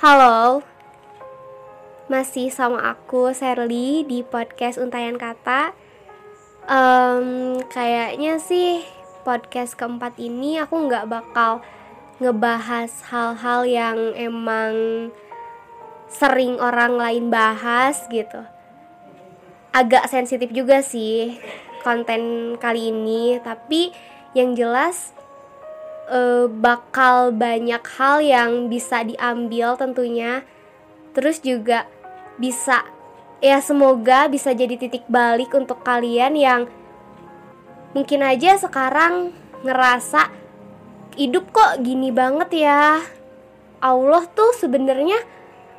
Halo, masih sama aku Sherly di podcast Untayan Kata. Em, kayaknya sih podcast keempat ini aku nggak bakal ngebahas hal-hal yang emang sering orang lain bahas gitu. Agak sensitif juga sih konten kali ini, tapi yang jelas eh, bakal banyak hal yang bisa diambil tentunya. Terus juga bisa ya semoga bisa jadi titik balik untuk kalian yang mungkin aja sekarang ngerasa hidup kok gini banget ya? Allah tuh sebenarnya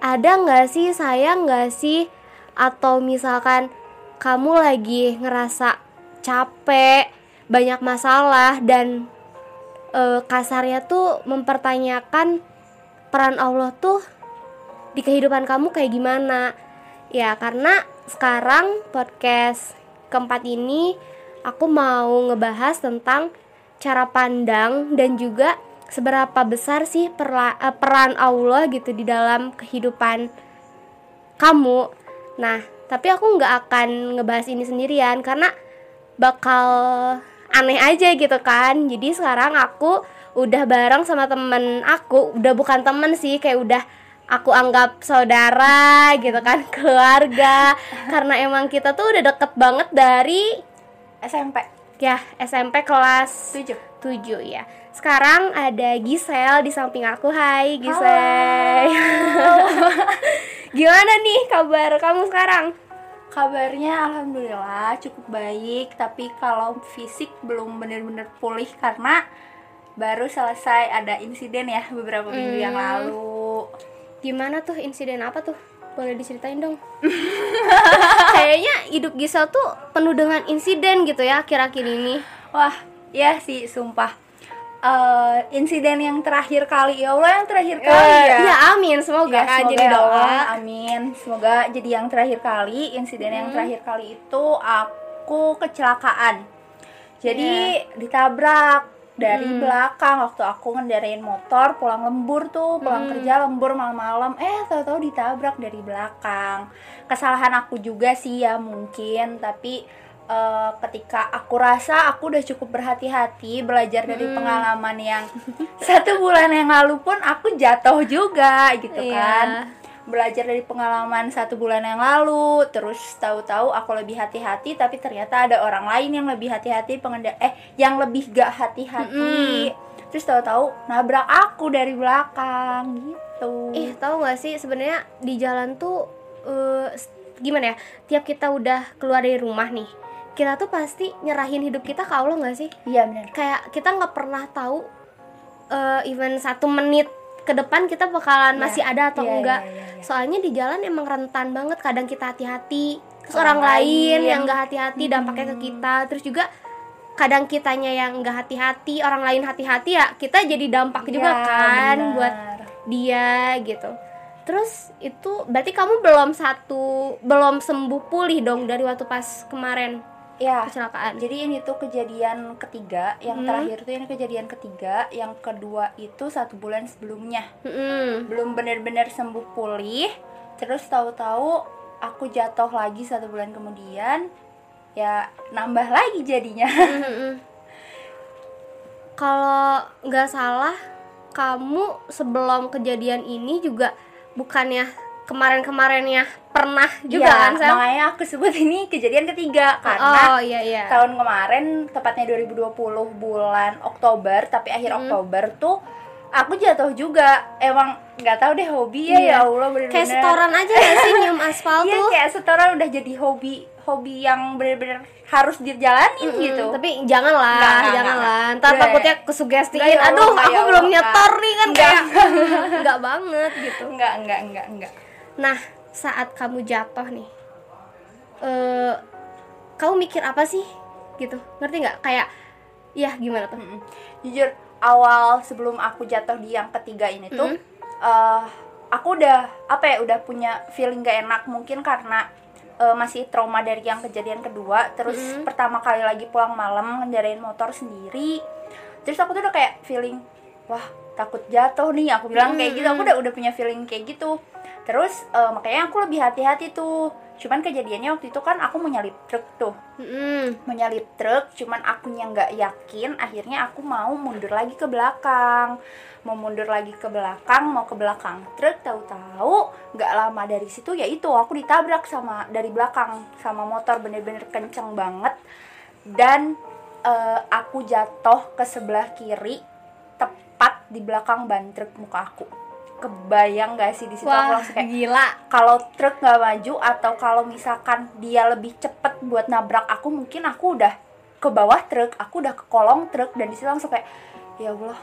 ada nggak sih? Sayang nggak sih? Atau misalkan kamu lagi ngerasa capek banyak masalah dan eh, kasarnya tuh mempertanyakan peran Allah tuh di kehidupan kamu kayak gimana. Ya karena sekarang podcast keempat ini aku mau ngebahas tentang cara pandang dan juga seberapa besar sih perla- eh, peran Allah gitu di dalam kehidupan kamu. Nah tapi aku nggak akan ngebahas ini sendirian karena bakal aneh aja gitu kan. Jadi sekarang aku udah bareng sama temen aku udah bukan temen sih kayak udah aku anggap saudara gitu kan keluarga. Karena emang kita tuh udah deket banget dari SMP ya SMP kelas 7 7 ya. Sekarang ada Gisel di samping aku. Hai Gisel gimana nih kabar kamu sekarang Kabarnya alhamdulillah cukup baik Tapi kalau fisik belum bener-bener pulih Karena baru selesai ada insiden ya beberapa minggu yang Hmm. lalu. Gimana tuh insiden apa tuh? Boleh diceritain dong. Kayaknya hidup Gisel tuh penuh dengan insiden gitu ya akhir-akhir ini. Wah ya sih sumpah Eh, Insiden yang terakhir kali Ya Allah yang terakhir kali Eh, ya ya amin semoga Ya, semoga jadi ya doa amin. Semoga jadi yang terakhir kali. Insiden yang Hmm. terakhir kali itu aku kecelakaan. Jadi Iya. ditabrak dari Hmm. belakang waktu aku ngendarain motor pulang lembur tuh, pulang Hmm. kerja lembur malam-malam. Eh, tahu-tahu ditabrak dari belakang. Kesalahan aku juga sih ya mungkin, tapi eh, ketika aku rasa aku udah cukup berhati-hati belajar dari Hmm. pengalaman yang satu bulan yang lalu pun aku jatuh juga gitu Iya. kan belajar dari pengalaman satu bulan yang lalu terus tahu-tahu aku lebih hati-hati tapi ternyata ada orang lain yang lebih hati-hati pengendara eh yang lebih gak hati-hati terus tahu-tahu nabrak aku dari belakang gitu ih tahu gak sih sebenarnya di jalan tuh s- gimana ya tiap kita udah keluar dari rumah nih kita tuh pasti nyerahin hidup kita ke Allah gak sih? Iya benar. Kayak kita nggak pernah tahu eh, even satu menit ke depan kita bakalan Iya. masih ada atau Iya, enggak. iya, iya, iya. soalnya di jalan emang rentan banget kadang kita hati-hati. Terus Orang orang, lain yang nggak hati-hati dampaknya ke kita. Terus juga kadang kitanya yang nggak hati-hati orang lain hati-hati ya kita jadi dampak juga Iya, kan benar. buat dia gitu. Terus itu berarti kamu belum satu belum sembuh pulih dong dari waktu pas kemarin ya kecelakaan. Jadi ini tuh kejadian ketiga. Yang Hmm. terakhir tuh ini kejadian ketiga. Yang kedua itu satu bulan sebelumnya. Mm-mm. belum benar-benar sembuh pulih. Terus tahu-tahu aku jatuh lagi satu bulan kemudian. Ya nambah lagi jadinya. Mm-mm. Kalau nggak salah, kamu sebelum kejadian ini juga bukannya kemarin-kemarinnya pernah juga Ya, kan, Sel? makanya aku sebut ini kejadian ketiga karena oh iya iya. tahun kemarin tepatnya 2020 bulan Oktober tapi akhir Hmm. Oktober tuh aku jatuh juga emang nggak tahu deh hobi ya Iya. ya Allah bener-bener Kayak setoran aja ya sih nyium aspal Iya tuh. kayak setoran udah jadi hobi hobi yang bener-bener harus dijalanin Mm-mm, gitu Tapi jangan lah, Nggak, nggak, nggak. Ntar Udah. takutnya kesugestiin. Nggak, ya Aduh, nggak, aku ya Allah, belum nggak. nyetor nih kan Nggak. kayak nggak banget gitu. enggak enggak enggak enggak Nah, saat kamu jatuh nih, eh kamu mikir apa sih? Gitu, ngerti nggak? Kayak, ya gimana tuh? Mm-mm. jujur awal sebelum aku jatuh di yang ketiga ini tuh Mm. eh, aku udah apa ya udah punya feeling gak enak mungkin karena eh, masih trauma dari yang kejadian kedua terus Mm. pertama kali lagi pulang malam ngendarain motor sendiri terus aku tuh udah kayak feeling wah takut jatuh nih aku bilang kayak gitu aku Hmm. udah udah punya feeling kayak gitu terus eh, makanya aku lebih hati-hati tuh. Cuman kejadiannya waktu itu kan aku mau nyalip truk tuh. Mm-mm. menyalip truk cuman akunya nggak yakin akhirnya aku mau mundur lagi ke belakang. Mau mundur lagi ke belakang mau ke belakang truk tahu-tahu nggak lama dari situ ya itu aku ditabrak sama dari belakang sama motor bener-bener kenceng banget. Dan eh, aku jatuh ke sebelah kiri tepat di belakang ban truk muka aku kebayang gak sih di situ aku Wah, langsung kayak gila. kalau truk nggak maju atau kalau misalkan dia lebih cepet buat nabrak aku mungkin aku udah ke bawah truk aku udah ke kolong truk dan di situ langsung kayak ya Allah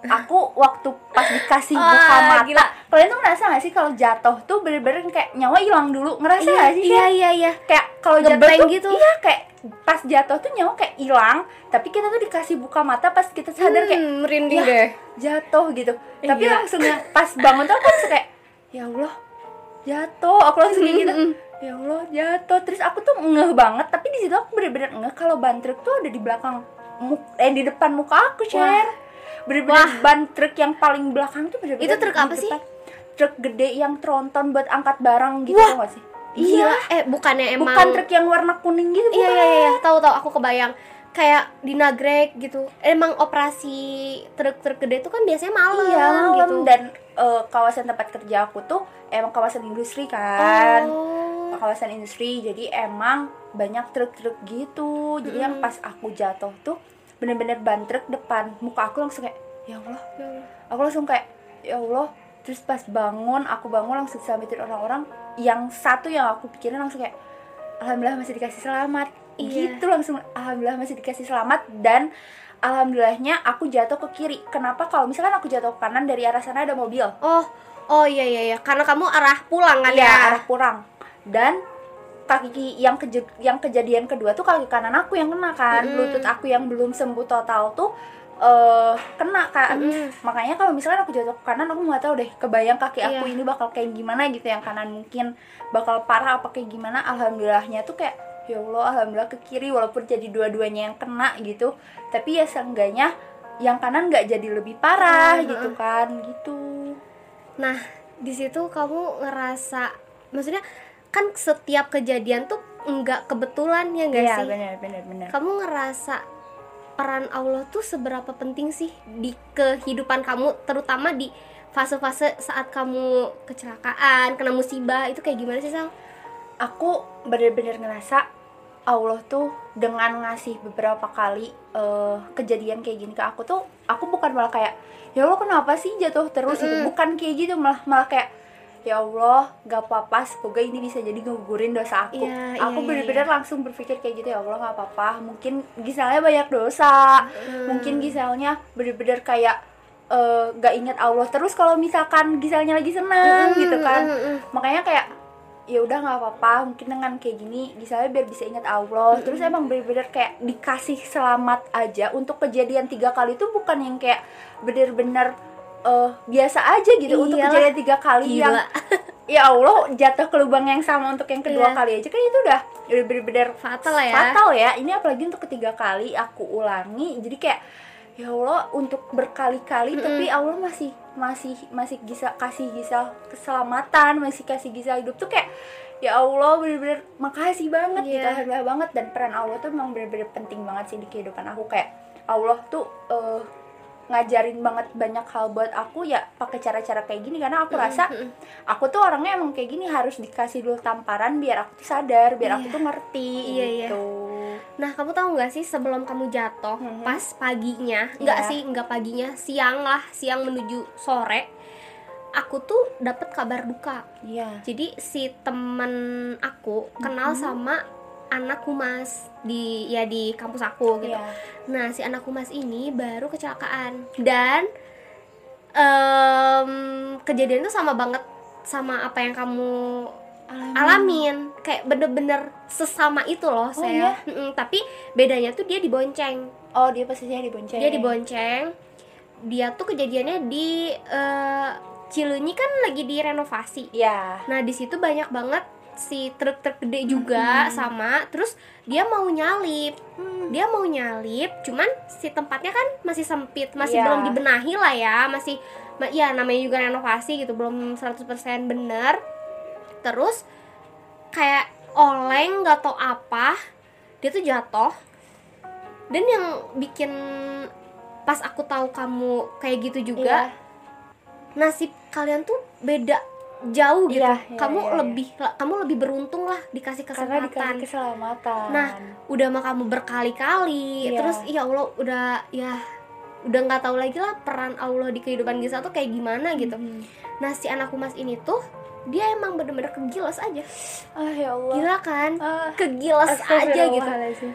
aku waktu pas dikasih Wah, buka mata gila. kalian tuh ngerasa gak sih kalau jatuh tuh bener-bener kayak nyawa hilang dulu ngerasa Iya, gak sih iya, iya, iya. kayak kalau jatuh tuh gitu. iya kayak pas jatuh tuh nyawa kayak hilang tapi kita tuh dikasih buka mata pas kita sadar kayak Hmm, merinding "Wah, deh. jatuh gitu Eh, tapi gila. langsung yang pas bangun tuh aku langsung kayak ya Allah jatuh aku langsung kayak gitu Mm-mm. ya Allah jatuh terus aku tuh ngeh banget tapi di situ aku bener-bener ngeh kalau ban truk tuh ada di belakang eh di depan muka aku Cher bener-bener ban truk yang paling belakang tuh bener-bener Itu truk apa sih? depan. truk gede yang tronton buat angkat barang gitu Wah, gak sih Gila. Eh, bukannya emang bukan truk yang warna kuning gitu Iya, iya, iya, tahu tahu aku kebayang. Kayak di Nagrek gitu. Emang operasi truk-truk gede itu kan biasanya malam Iya, malam gitu. dan eh, kawasan tempat kerja aku tuh emang kawasan industri kan. Oh. Kawasan industri. Jadi emang banyak truk-truk gitu. Jadi yang pas aku jatuh tuh bener-bener ban truk depan muka aku langsung kayak ya Allah. Aku langsung kayak ya Allah. Terus pas bangun, aku bangun langsung selamatin orang-orang. Yang satu yang aku pikirin langsung kayak alhamdulillah masih dikasih selamat. Iya. Gitu langsung alhamdulillah masih dikasih selamat dan alhamdulillahnya aku jatuh ke kiri. Kenapa kalau misalkan aku jatuh ke kanan dari arah sana ada mobil. Oh, oh iya iya iya. Karena kamu arah pulang kan Iya, ya. arah kurang. Dan kaki yang keje- yang kejadian kedua tuh kaki kanan aku yang kena kan. Mm-mm. Lutut aku yang belum sembuh total tuh eh kena kan. Mm-mm. Makanya kalau misalkan aku jatuh ke kanan aku nggak tahu deh kebayang kaki aku Iya. ini bakal kayak gimana gitu yang kanan mungkin bakal parah apa kayak gimana. Alhamdulillahnya tuh kayak ya Allah alhamdulillah ke kiri walaupun jadi dua-duanya yang kena gitu. Tapi ya seenggaknya yang kanan nggak jadi lebih parah Mm-mm. gitu kan gitu. Nah, di situ kamu ngerasa maksudnya kan setiap kejadian tuh nggak kebetulan ya enggak Iya sih? benar benar benar. Kamu ngerasa peran Allah tuh seberapa penting sih di kehidupan kamu terutama di fase-fase saat kamu kecelakaan, kena musibah itu kayak gimana sih, Sal? aku bener-bener ngerasa Allah tuh dengan ngasih beberapa kali eh, kejadian kayak gini ke aku tuh aku bukan malah kayak ya Allah kenapa sih jatuh terus gitu Mm-mm. bukan kayak gitu malah malah kayak ya Allah gak apa-apa semoga ini bisa jadi ngegugurin dosa aku. Iya, aku iya, bener-bener langsung berpikir kayak gitu ya Allah gak apa-apa. Mungkin Giselnya banyak dosa. Hmm. mungkin Giselnya bener-bener kayak eh, gak ingat Allah terus kalau misalkan Giselnya lagi seneng Mm, gitu kan. mm, mm, mm. makanya kayak ya udah nggak apa-apa mungkin dengan kayak gini misalnya biar bisa ingat Allah. Terus emang bener-bener kayak dikasih selamat aja untuk kejadian tiga kali itu bukan yang kayak bener-bener eh, biasa aja gitu untuk Iyalah. kejadian tiga kali yang Gila. ya Allah jatuh ke lubang yang sama untuk yang kedua Iya. kali aja kan itu udah udah bener-bener Fatal ya. fatal ya ini apalagi untuk ketiga kali aku ulangi jadi kayak ya Allah untuk berkali-kali Mm-mm. tapi Allah masih masih masih bisa kasih Gisel keselamatan masih kasih Gisel hidup tuh kayak ya Allah bener-bener makasih banget Iya. gitu alhamdulillah banget dan peran Allah tuh memang bener-bener penting banget sih di kehidupan aku kayak Allah tuh eh, ngajarin banget banyak hal buat aku ya pakai cara-cara kayak gini karena aku rasa Mm, mm. aku tuh orangnya emang kayak gini harus dikasih dulu tamparan biar aku tuh sadar biar aku Iya. tuh ngerti Iya, iya. gitu Nah, kamu tahu nggak sih sebelum kamu jatuh, Mhm. pas paginya, nggak Iya. sih, nggak paginya, siang lah, siang menuju sore, aku tuh dapat kabar duka. iya Jadi si temen aku kenal Mhm. sama anak humas di ya di kampus aku gitu. iya Nah, si anak humas ini baru kecelakaan dan em, kejadian itu sama banget sama apa yang kamu alamin. Kayak bener-bener sesama itu loh, saya. iya? Mm-mm, tapi bedanya tuh dia dibonceng. oh dia posisinya dibonceng Dia dibonceng. Dia tuh kejadiannya di eh, Cilunyi kan lagi direnovasi. iya Nah, di situ banyak banget si truk-truk gede juga sama terus dia mau nyalip Hmm. dia mau nyalip cuman si tempatnya kan masih sempit masih Iya. belum dibenahi lah ya masih ma- ya namanya juga renovasi gitu belum 100% bener terus kayak oleng nggak tau apa dia tuh jatuh dan yang bikin pas aku tahu kamu kayak gitu juga Iya. nasib kalian tuh beda jauh gitu Iya, iya, kamu iya, iya. lebih kamu lebih beruntung lah dikasih karena kesempatan dikasih keselamatan Nah, udah mah kamu berkali-kali Iya. terus ya Allah udah ya udah nggak tahu lagi lah peran Allah di kehidupan kita tuh kayak gimana gitu Mhm. nah si anak humas ini tuh dia emang bener-bener kegilas aja. Ah ya Allah. Gila kan? Ah, kegilas aja gitu.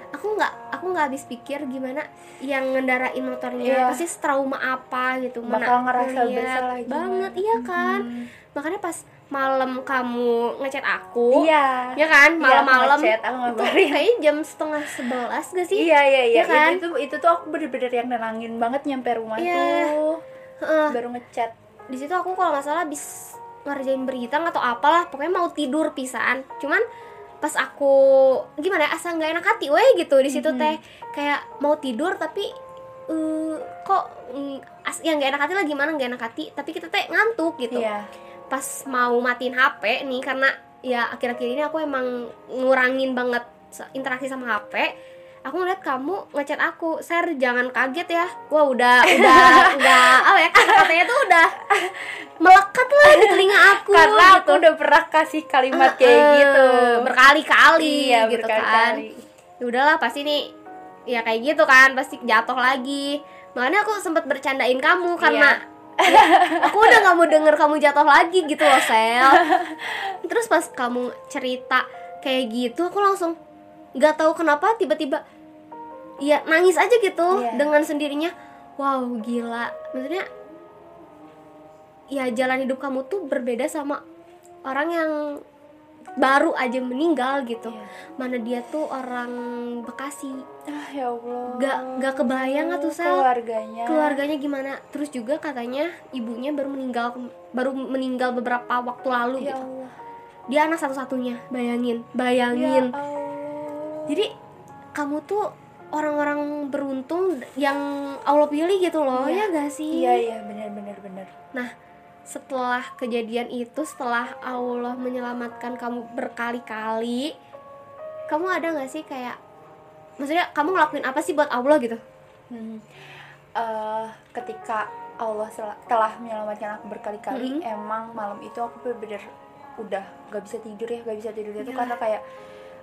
aku nggak aku nggak habis pikir gimana yang ngendarain motornya Iya. pasti trauma apa gitu. Bakal ngerasa ngeliat bersalah gimana. banget iya kan? Hmm. makanya pas malam kamu ngechat aku iya. ya kan? Malam-malam Iya, ngechat, aku itu kayaknya jam setengah sebelas gak sih? Iya iya iya. Iya kan? itu itu tuh aku bener-bener yang nenangin banget nyampe rumah Iya. tuh. Heeh. baru ngechat. Di situ aku kalau nggak salah habis ngerjain berita atau apalah pokoknya mau tidur pisan. Cuman pas aku gimana ya, asa nggak enak hati weh gitu di situ teh. Kayak mau tidur tapi eh, kok mm, as yang nggak enak hati lah gimana nggak enak hati tapi kita teh ngantuk gitu. Iya. Pas mau matiin HP nih karena ya akhir-akhir ini aku emang ngurangin banget interaksi sama HP aku ngeliat kamu ngechat aku. Share jangan kaget ya. Wah udah udah udah. Apa ya katanya tuh udah melekat lah di telinga aku karena aku gitu. udah pernah kasih kalimat kayak Eh, gitu. Berkali-kali iya gitu kan. berkali-kali. Ya udahlah pasti nih ya kayak gitu kan pasti jatuh lagi. Makanya aku sempat bercandain kamu karena ya, aku udah nggak mau denger kamu jatuh lagi gitu loh sel. Terus pas kamu cerita kayak gitu aku langsung nggak tahu kenapa tiba-tiba ya nangis aja gitu Iya. dengan sendirinya. Wow gila. Maksudnya ya jalan hidup kamu tuh berbeda sama orang yang baru aja meninggal gitu. Iya. mana dia tuh orang Bekasi. Ah ya Allah. Gak- gak kebayang nggak tuh, Sel? keluarganya. Keluarganya gimana? Terus juga katanya ibunya baru meninggal baru meninggal beberapa waktu lalu ya gitu. Allah. Dia anak satu-satunya bayangin ya bayangin Allah. Jadi kamu tuh orang-orang beruntung yang Allah pilih gitu loh Iya. ya gak sih iya iya benar benar benar nah setelah kejadian itu setelah Allah menyelamatkan kamu berkali-kali kamu ada nggak sih kayak maksudnya kamu ngelakuin apa sih buat Allah gitu Hmm. Eh, ketika Allah telah menyelamatkan aku berkali-kali, Mhm. emang malam itu aku bener-bener udah gak bisa tidur ya, gak bisa tidur itu Iya. karena kayak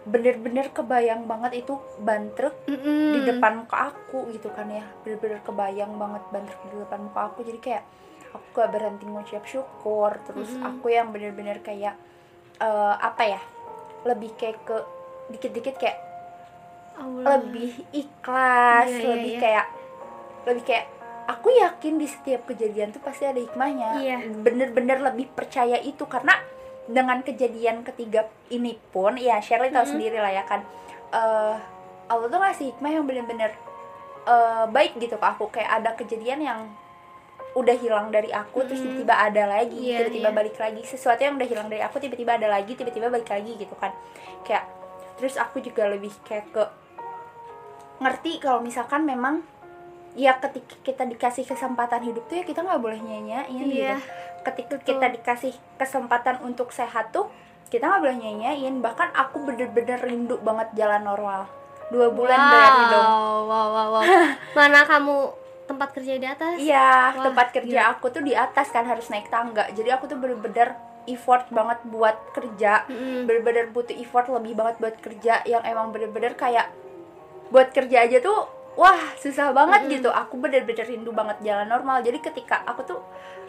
bener-bener kebayang banget itu bantrek di Mm-mm. depan muka aku gitu kan ya, bener-bener kebayang banget bantrek di depan muka aku, jadi kayak aku gak berhenti ngucap syukur, terus Mhm. aku yang bener-bener kayak eh, apa ya, lebih kayak ke dikit-dikit kayak Allah. lebih ikhlas, Iya, iya, lebih iya. kayak lebih kayak aku yakin di setiap kejadian tuh pasti ada hikmahnya. Iya. Bener-bener lebih percaya itu karena dengan kejadian ketiga ini pun ya Shirley tahu Mhm. sendiri lah ya kan. eh Allah tuh ngasih hikmah yang bener-bener eh, baik gitu ke aku kayak ada kejadian yang udah hilang dari aku terus Mhm. tiba-tiba ada lagi Iya, tiba-tiba iya. balik lagi sesuatu yang udah hilang dari aku tiba-tiba ada lagi tiba-tiba balik lagi gitu kan kayak terus aku juga lebih kayak ke ngerti kalau misalkan memang ya ketika kita dikasih kesempatan hidup tuh ya kita nggak boleh nyanyain Iya, gitu ketika betul. kita dikasih kesempatan untuk sehat tuh kita nggak boleh nyanyain bahkan aku bener-bener rindu banget jalan normal dua bulan wow, berarti dong wow, wow, wow. Mana kamu tempat kerja di atas? Iya, tempat kerja aku tuh di atas kan harus naik tangga. Jadi aku tuh bener-bener effort banget buat kerja. Mm-mm. Bener-bener butuh effort lebih banget buat kerja yang emang bener-bener kayak buat kerja aja tuh wah susah banget Mm-mm. gitu. Aku bener-bener rindu banget jalan normal. Jadi ketika aku tuh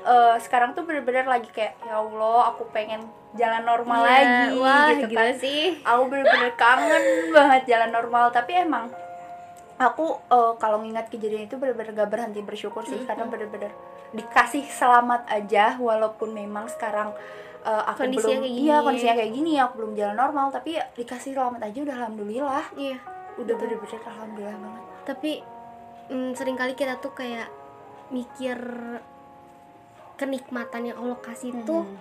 eh, sekarang tuh bener-bener lagi kayak ya Allah, aku pengen jalan normal Iya, lagi wah, gitu gila kan sih. aku bener-bener kangen banget jalan normal tapi emang aku eh, kalau ngingat kejadian itu bener-bener gak berhenti bersyukur sih Mhm. karena bener-bener dikasih selamat aja walaupun memang sekarang eh, aku Kondisinya belum kayak gini. iya kondisinya kayak gini aku belum jalan normal tapi ya dikasih selamat aja udah alhamdulillah Iya. udah bener-bener alhamdulillah banget Tapi mm, sering kali kita tuh kayak mikir kenikmatan yang Allah kasih tuh Mhm.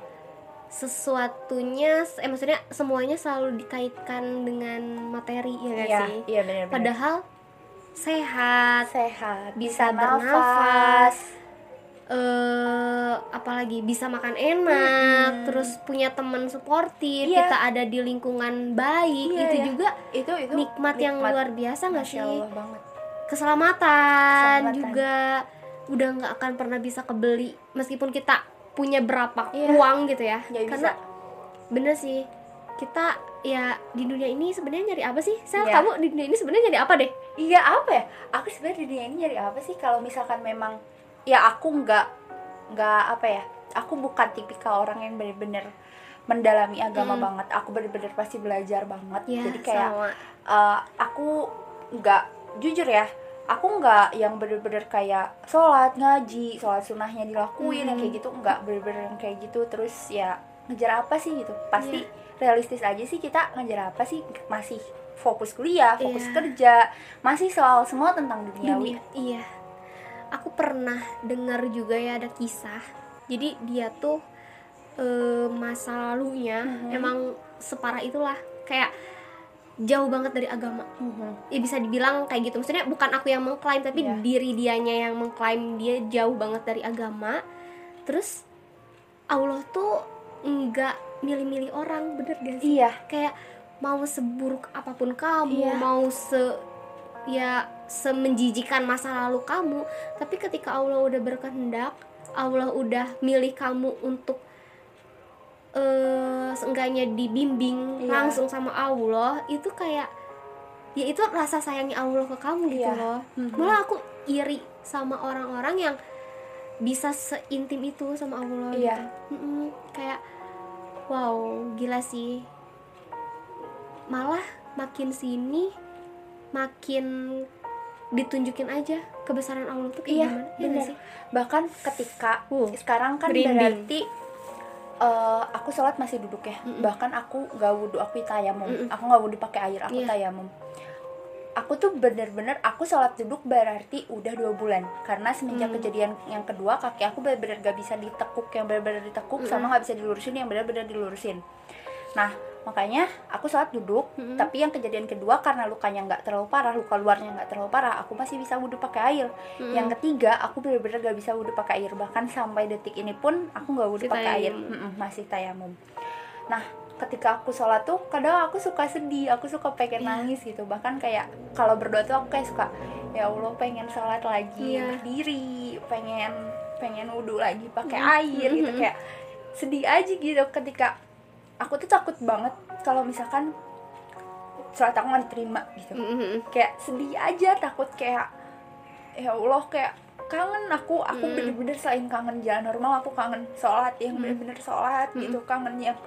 sesuatunya eh maksudnya semuanya selalu dikaitkan dengan materi ya gak iya sih iya benar-benar padahal sehat sehat bisa bisa bernafas, eh apalagi bisa makan enak Mm-mm. terus punya teman suportif Iya. kita ada di lingkungan baik Iya, itu iya. juga itu itu nikmat, yang luar biasa nggak sih Allah banget keselamatan, Keselamatan. juga udah nggak akan pernah bisa kebeli meskipun kita punya berapa Iya. uang gitu ya Nggak karena bisa. bener sih kita ya di dunia ini sebenarnya nyari apa sih sel Iya. kamu di dunia ini sebenarnya nyari apa deh Iya apa ya? Aku sebenarnya di dunia ini nyari apa sih? Kalau misalkan memang ya aku nggak nggak apa ya? Aku bukan tipikal orang yang bener-bener mendalami agama Hmm. banget. Aku bener-bener pasti belajar banget. ya Jadi kayak sama eh, aku nggak jujur ya. Aku nggak yang bener-bener kayak sholat ngaji, sholat sunnahnya dilakuin yang Hmm. kayak gitu nggak bener-bener kayak gitu. Terus ya ngejar apa sih gitu? Pasti Iya. realistis aja sih kita ngejar apa sih? Masih fokus kuliah, fokus Iya. kerja, masih soal semua tentang duniawi. dunia iya aku pernah dengar juga ya ada kisah jadi dia tuh eh, masa lalunya Mhm. emang separah itulah kayak jauh banget dari agama. Ya bisa dibilang kayak gitu. Maksudnya bukan aku yang mengklaim tapi Iya. diri dianya yang mengklaim dia jauh banget dari agama. Terus Allah tuh nggak milih-milih orang bener gak sih? Iya, kayak mau seburuk apa pun kamu Iya. mau se ya semenjijikan masa lalu kamu tapi ketika Allah udah berkehendak Allah udah milih kamu untuk eh seenggaknya dibimbing Iya. langsung sama Allah itu kayak ya itu rasa sayangnya Allah ke kamu gitu Iya. loh Mhm. malah aku iri sama orang-orang yang bisa seintim itu sama Allah Iya. gitu Mm-mm. kayak wow gila sih malah makin sini makin ditunjukin aja kebesaran Allah tuh kayak Iya, gimana ya bener. sih bahkan ketika Uh, sekarang kan berarti eh, aku sholat masih duduk ya. Mm-mm. Bahkan aku gak wudhu, aku tayamum. Mm-mm. Aku gak wudhu pakai air, aku Iya. tayamum. Aku tuh bener-bener aku sholat duduk berarti udah dua bulan karena semenjak Hmm. kejadian yang kedua kaki aku bener-bener gak bisa ditekuk yang bener-bener ditekuk Mm-mm. sama gak bisa dilurusin yang bener-bener dilurusin. Nah makanya aku sholat duduk Mm-mm. tapi yang kejadian kedua karena lukanya nggak terlalu parah luka luarnya nggak terlalu parah aku masih bisa wudhu pakai air Mm-mm. yang ketiga aku bener-bener gak bisa wudhu pakai air bahkan sampai detik ini pun aku nggak wudhu pakai air tayamum. Mm-mm, masih tayamum nah ketika aku sholat tuh kadang aku suka sedih aku suka pengen Iya. nangis gitu bahkan kayak kalau berdoa tuh aku kayak suka ya allah pengen sholat lagi Iya. berdiri pengen pengen wudhu lagi pakai Mm. air gitu kayak sedih aja gitu ketika aku tuh takut banget kalau misalkan sholat aku nggak diterima gitu Mm-mm. kayak sedih aja takut kayak ya Allah kayak kangen aku aku Mm. bener-bener selain kangen jalan normal aku kangen sholat yang Mm. bener-bener sholat Mm. gitu kangen yang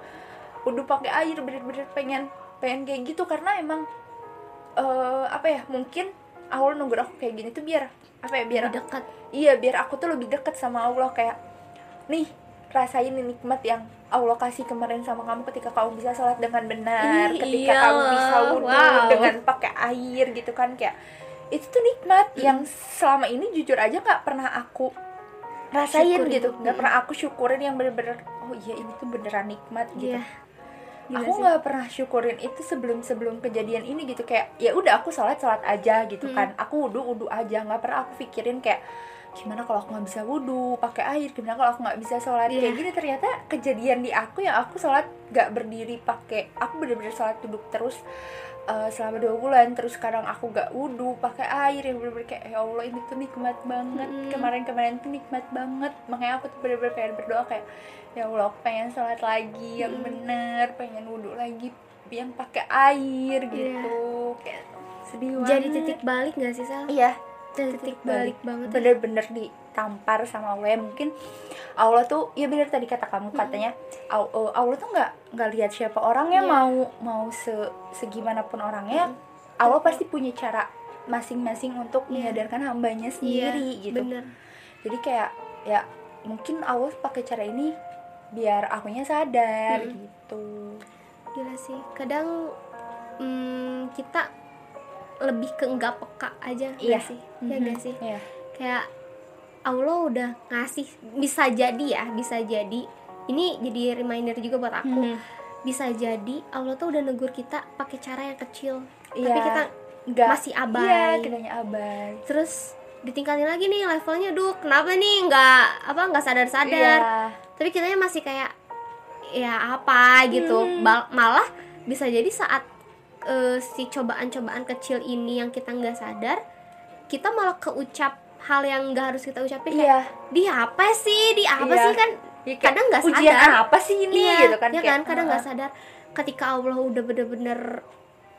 udah pakai air bener-bener pengen pengen kayak gitu karena emang eh apa ya mungkin Allah nunggu aku kayak gini tuh biar apa ya biar Lebih dekat iya biar aku tuh lebih deket sama Allah kayak nih rasain nikmat yang Allah kasih kemarin sama kamu ketika kamu bisa sholat dengan benar Ih, ketika iya. kamu bisa wudhu Wow. dengan pakai air gitu kan kayak itu tuh nikmat yang selama ini jujur aja nggak pernah aku rasain Syukurin. gitu nggak pernah aku syukurin yang bener-bener oh iya ini tuh beneran nikmat gitu Iya. Gila aku nggak pernah syukurin itu sebelum sebelum kejadian ini gitu kayak ya udah aku sholat sholat aja gitu Mm. kan aku wudhu wudhu aja nggak pernah aku pikirin kayak gimana kalau aku nggak bisa wudhu pakai air gimana kalau aku nggak bisa sholat Iya. kayak gini ternyata kejadian di aku yang aku sholat nggak berdiri pakai aku bener-bener sholat duduk terus eh, selama dua bulan terus sekarang aku nggak wudhu pakai air yang bener-bener kayak ya allah ini tuh nikmat banget Mm. kemarin-kemarin tuh nikmat banget makanya aku tuh bener-bener pengen berdoa kayak ya allah aku pengen sholat lagi yang Mm. bener pengen wudhu lagi yang pakai air Iya. gitu kayak sedih banget jadi titik balik gak sih Sal? iya titik, balik, banget ya. bener-bener ditampar sama Allah ya mungkin Allah tuh ya bener tadi kata kamu katanya Allah tuh nggak nggak lihat siapa orangnya Iya. mau mau se segimanapun orangnya Allah pasti punya cara masing-masing untuk Iya. menyadarkan hambanya Iya, sendiri gitu bener jadi kayak ya mungkin Allah pakai cara ini biar akunya sadar Mm-mm. gitu gila sih kadang mm, kita lebih ke nggak peka aja Iya. sih ya Mhm. nggak sih Iya. kayak Allah udah ngasih bisa jadi ya bisa jadi ini jadi reminder juga buat aku Mhm. bisa jadi Allah tuh udah negur kita pakai cara yang kecil tapi Iya. kita Nggak- masih abai. iya kitanya abai terus ditingkatin lagi nih levelnya duh kenapa nih nggak apa nggak sadar sadar Iya. tapi kitanya masih kayak ya apa gitu Hmm. Bal- malah bisa jadi saat eh, si cobaan-cobaan kecil ini yang kita nggak sadar kita malah keucap hal yang nggak harus kita ucapin kayak iya. Di apa sih? Di apa Iya. sih? Kan Ya, kadang nggak ujian sadar. apa sih ini? Iya, gitu kan ya kayak, kan? Kadang nggak uh-uh. sadar. Ketika Allah udah bener-bener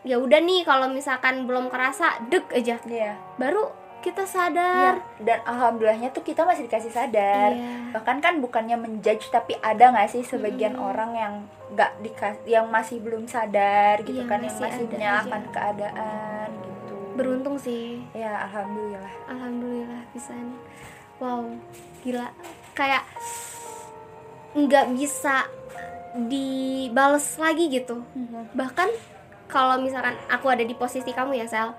ya udah nih kalau misalkan belum kerasa deg aja. Iya. Baru kita Iya, sadar. dan alhamdulillahnya tuh kita masih dikasih sadar. Iya. bahkan kan bukannya menjudge tapi ada nggak sih sebagian Mm-mm. orang yang nggak dikas yang masih belum sadar gitu Iya, kan yang masih masih ada menyalahkan keadaan gitu. Beruntung sih. Ya alhamdulillah. Alhamdulillah pisan wow gila. Kayak nggak bisa dibales lagi gitu. Bahkan kalau misalkan aku ada di posisi kamu ya Sel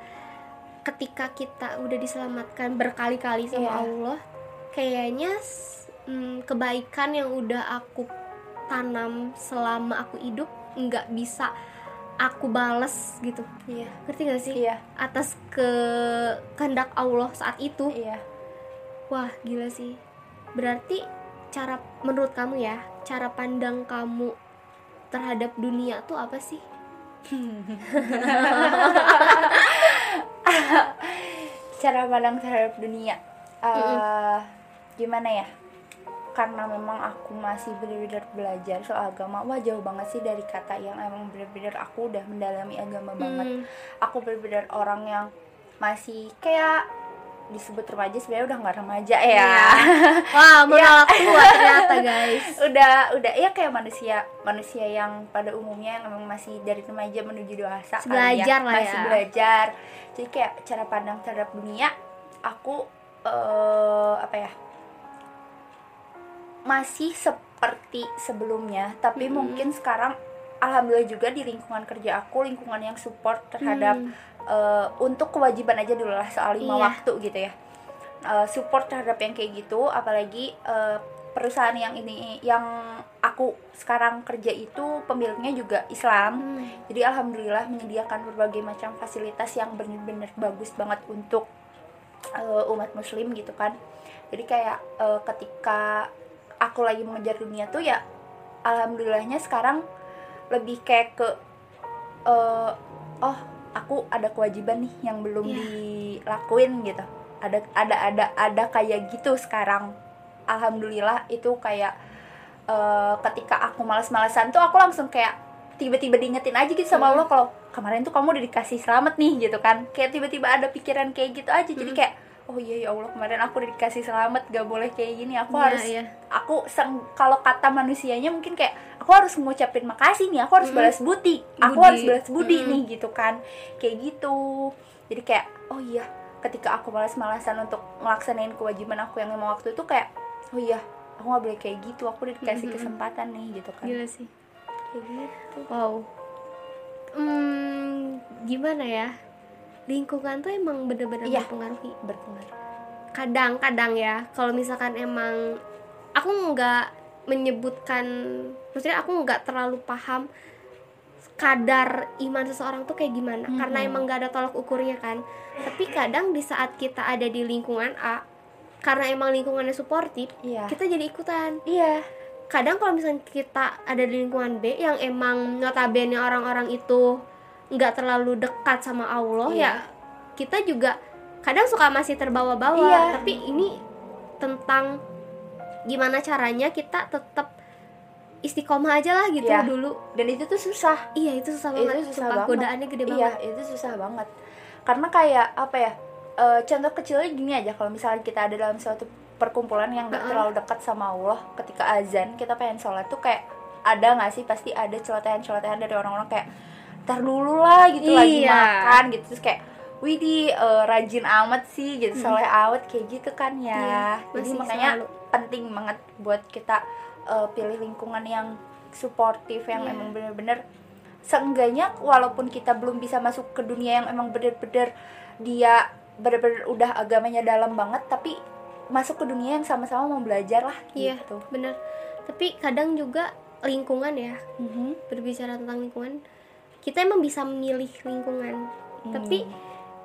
ketika kita udah diselamatkan berkali-kali sama Iya. Allah kayaknya s- mm, kebaikan yang udah aku tanam selama aku hidup nggak bisa aku bales gitu. Iya. Ngerti gak sih? Iya. Atas ke kehendak Allah saat itu. Iya. Wah gila sih. Berarti cara menurut kamu ya cara pandang kamu terhadap dunia tuh apa sih pandang terhadap dunia. Eh gimana ya? Karena memang aku masih benar-benar belajar soal agama. Wah jauh banget sih dari kata yang emang benar-benar aku udah mendalami agama banget. Hmm, aku benar-benar orang yang masih kayak disebut remaja sebenarnya udah nggak remaja ya. Iya. wah menolak tua ternyata guys. Udah udah ya kayak manusia manusia yang pada umumnya yang memang masih dari remaja menuju dewasa Masih kali belajar lah masih ya. belajar. Jadi kayak cara pandang terhadap dunia aku eh apa ya masih seperti sebelumnya. Tapi Mm-mm. mungkin sekarang alhamdulillah juga di lingkungan kerja aku lingkungan yang support terhadap Hmm, eh, untuk kewajiban aja dulu lah soal lima Iya. waktu gitu ya. Eh, support terhadap yang kayak gitu apalagi eh, perusahaan yang ini yang aku sekarang kerja itu pemiliknya juga Islam. Hmm, jadi alhamdulillah menyediakan berbagai macam fasilitas yang benar-benar bagus banget untuk eh, umat muslim gitu kan. Jadi kayak eh, ketika aku lagi mengejar dunia tuh ya alhamdulillahnya sekarang lebih kayak ke eh, oh aku ada kewajiban nih yang belum Iya. dilakuin gitu ada ada ada ada kayak gitu sekarang alhamdulillah itu kayak eh, ketika aku malas-malasan tuh aku langsung kayak tiba-tiba diingetin aja gitu sama Hmm. Allah kalau kemarin tuh kamu udah dikasih selamat nih gitu kan kayak tiba-tiba ada pikiran kayak gitu aja jadi Hmm. kayak oh iya ya Allah kemarin aku udah dikasih selamat gak boleh kayak gini. Aku Iya, harus iya. aku kalau kata manusianya mungkin kayak aku harus ngucapin makasih nih aku harus Mm. balas budi. Aku harus balas budi Mm. nih gitu kan. Kayak gitu. Jadi kayak oh iya ketika aku malas-malasan untuk melaksanain kewajiban aku yang lima waktu itu kayak oh iya aku nggak boleh kayak gitu. Aku udah dikasih Mm, mm, mm. kesempatan nih gitu kan. Gila sih. Kayak gitu. Wow. Hmm, gimana ya lingkungan tuh emang bener-bener Iya. mempengaruhi berpengaruh. Kadang-kadang ya kalau misalkan emang aku nggak menyebutkan maksudnya aku nggak terlalu paham kadar iman seseorang tuh kayak gimana. Mhm. karena emang nggak ada tolak ukurnya kan. Tapi kadang di saat kita ada di lingkungan A karena emang lingkungannya suportif iya. kita jadi ikutan. Iya. Kadang kalau misalnya kita ada di lingkungan B yang emang notabene orang-orang itu nggak terlalu dekat sama Allah Iya. ya kita juga kadang suka masih terbawa-bawa Iya. tapi ini tentang gimana caranya kita tetap istiqomah aja lah gitu Iya. dulu dan itu tuh susah iya itu susah Itu banget susah sumpah banget. godaannya gede iya banget itu susah banget karena kayak apa ya eh, contoh kecilnya gini aja kalau misalnya kita ada dalam suatu perkumpulan yang Heeh. terlalu dekat sama Allah ketika azan kita pengen sholat tuh kayak ada nggak sih pasti ada celotehan-celotehan dari orang-orang kayak tar dulu lah gitu lagi Iya. makan gitu terus kayak Widih eh, rajin amat sih gitu Mm. soleh amat kayak gitu kan ya Iya, jadi makanya selalu. penting banget buat kita eh, pilih lingkungan yang suportif yang Iya. emang bener-bener seenggaknya walaupun kita belum bisa masuk ke dunia yang emang bener-bener dia bener-bener udah agamanya dalam banget tapi masuk ke dunia yang sama-sama mau belajar lah Iya. gitu bener tapi kadang juga lingkungan ya Mhm. berbicara tentang lingkungan kita emang bisa memilih lingkungan Hmm. tapi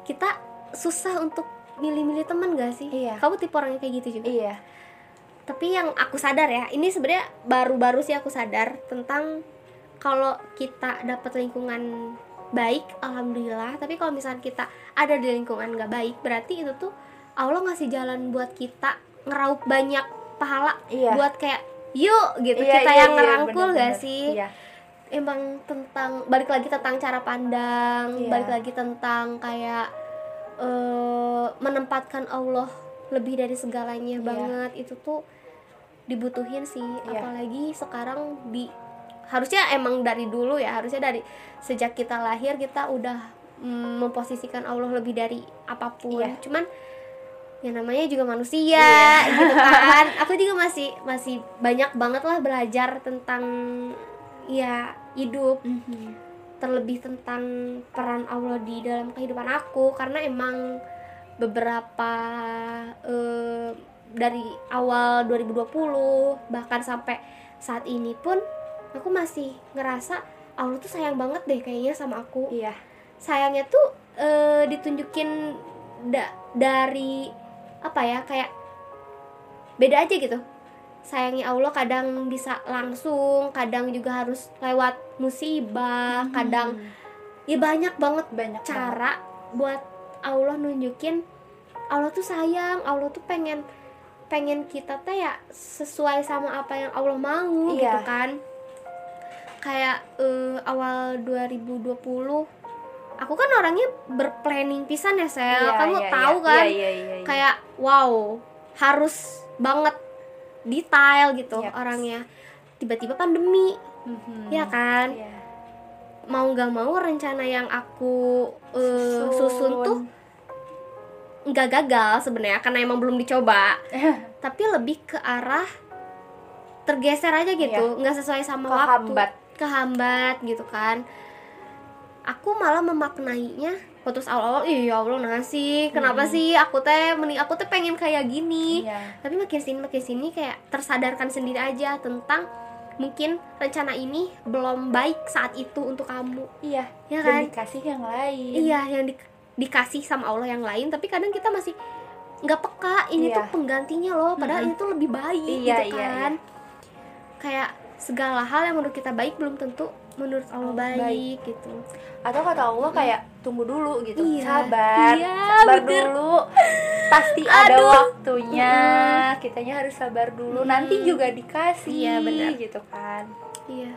kita susah untuk milih-milih teman gak sih Iya. kamu tipe orang yang kayak gitu juga iya tapi yang aku sadar ya ini sebenarnya baru-baru sih aku sadar tentang kalau kita dapat lingkungan baik alhamdulillah tapi kalau misalnya kita ada di lingkungan gak baik berarti itu tuh Allah ngasih jalan buat kita ngeraup banyak pahala Iya. buat kayak yuk gitu Iya, kita iya, yang iya, ngerangkul gak bener-bener. sih iya emang tentang balik lagi tentang cara pandang Iya. balik lagi tentang kayak eh, menempatkan Allah lebih dari segalanya Iya. banget itu tuh dibutuhin sih Iya. apalagi sekarang di harusnya emang dari dulu ya harusnya dari sejak kita lahir kita udah mm, memposisikan Allah lebih dari apa pun Iya. cuman ya namanya juga manusia gitu kan aku juga masih masih banyak banget lah belajar tentang ya hidup. Mhm. terlebih tentang peran Allah di dalam kehidupan aku karena emang beberapa eh, dari awal 2020 bahkan sampai saat ini pun aku masih ngerasa Allah tuh sayang banget deh kayaknya sama aku. Iya. Sayangnya tuh eh, ditunjukin da- dari apa ya kayak beda aja gitu sayangnya Allah kadang bisa langsung kadang juga harus lewat musibah kadang ya banyak banget banyak cara buat Allah nunjukin Allah tuh sayang Allah tuh pengen pengen kita teh ya sesuai sama apa yang Allah mau Iya. gitu kan kayak eh, awal 2020 aku kan orangnya berplanning pisan ya sel Iya, kamu iya, tahu iya. kan Iya, iya, iya, iya. kayak wow harus banget detail gitu Yaps. orangnya tiba-tiba pandemi Mhm. ya kan Iya. mau nggak mau rencana yang aku eh, susun tuh nggak gagal sebenarnya karena emang belum dicoba tapi lebih ke arah tergeser aja gitu nggak sesuai sama Iya. Kehambat. waktu kehambat gitu kan aku malah memaknainya putus awal-awal iya Allah ngasih kenapa sih aku teh meni aku teh pengen kayak gini Iya. tapi makin sini makin sini kayak tersadarkan sendiri aja tentang mungkin rencana ini belum baik saat itu untuk kamu Iya. Ya kan? dikasih yang lain. iya yang di- dikasih sama Allah yang lain tapi kadang kita masih nggak peka ini Iya. tuh penggantinya loh padahal Mm-mm. ini tuh lebih baik Iya, gitu iya, kan kayak segala hal yang menurut kita baik belum tentu menurut Allah Allah baik, gitu Atau kata Allah kayak tunggu dulu gitu. Iya. Sabar. Iya, sabar bener. dulu. Pasti ada Aduh. waktunya. Kitanya harus sabar dulu. Nanti juga dikasih Iya, benar. gitu kan. iya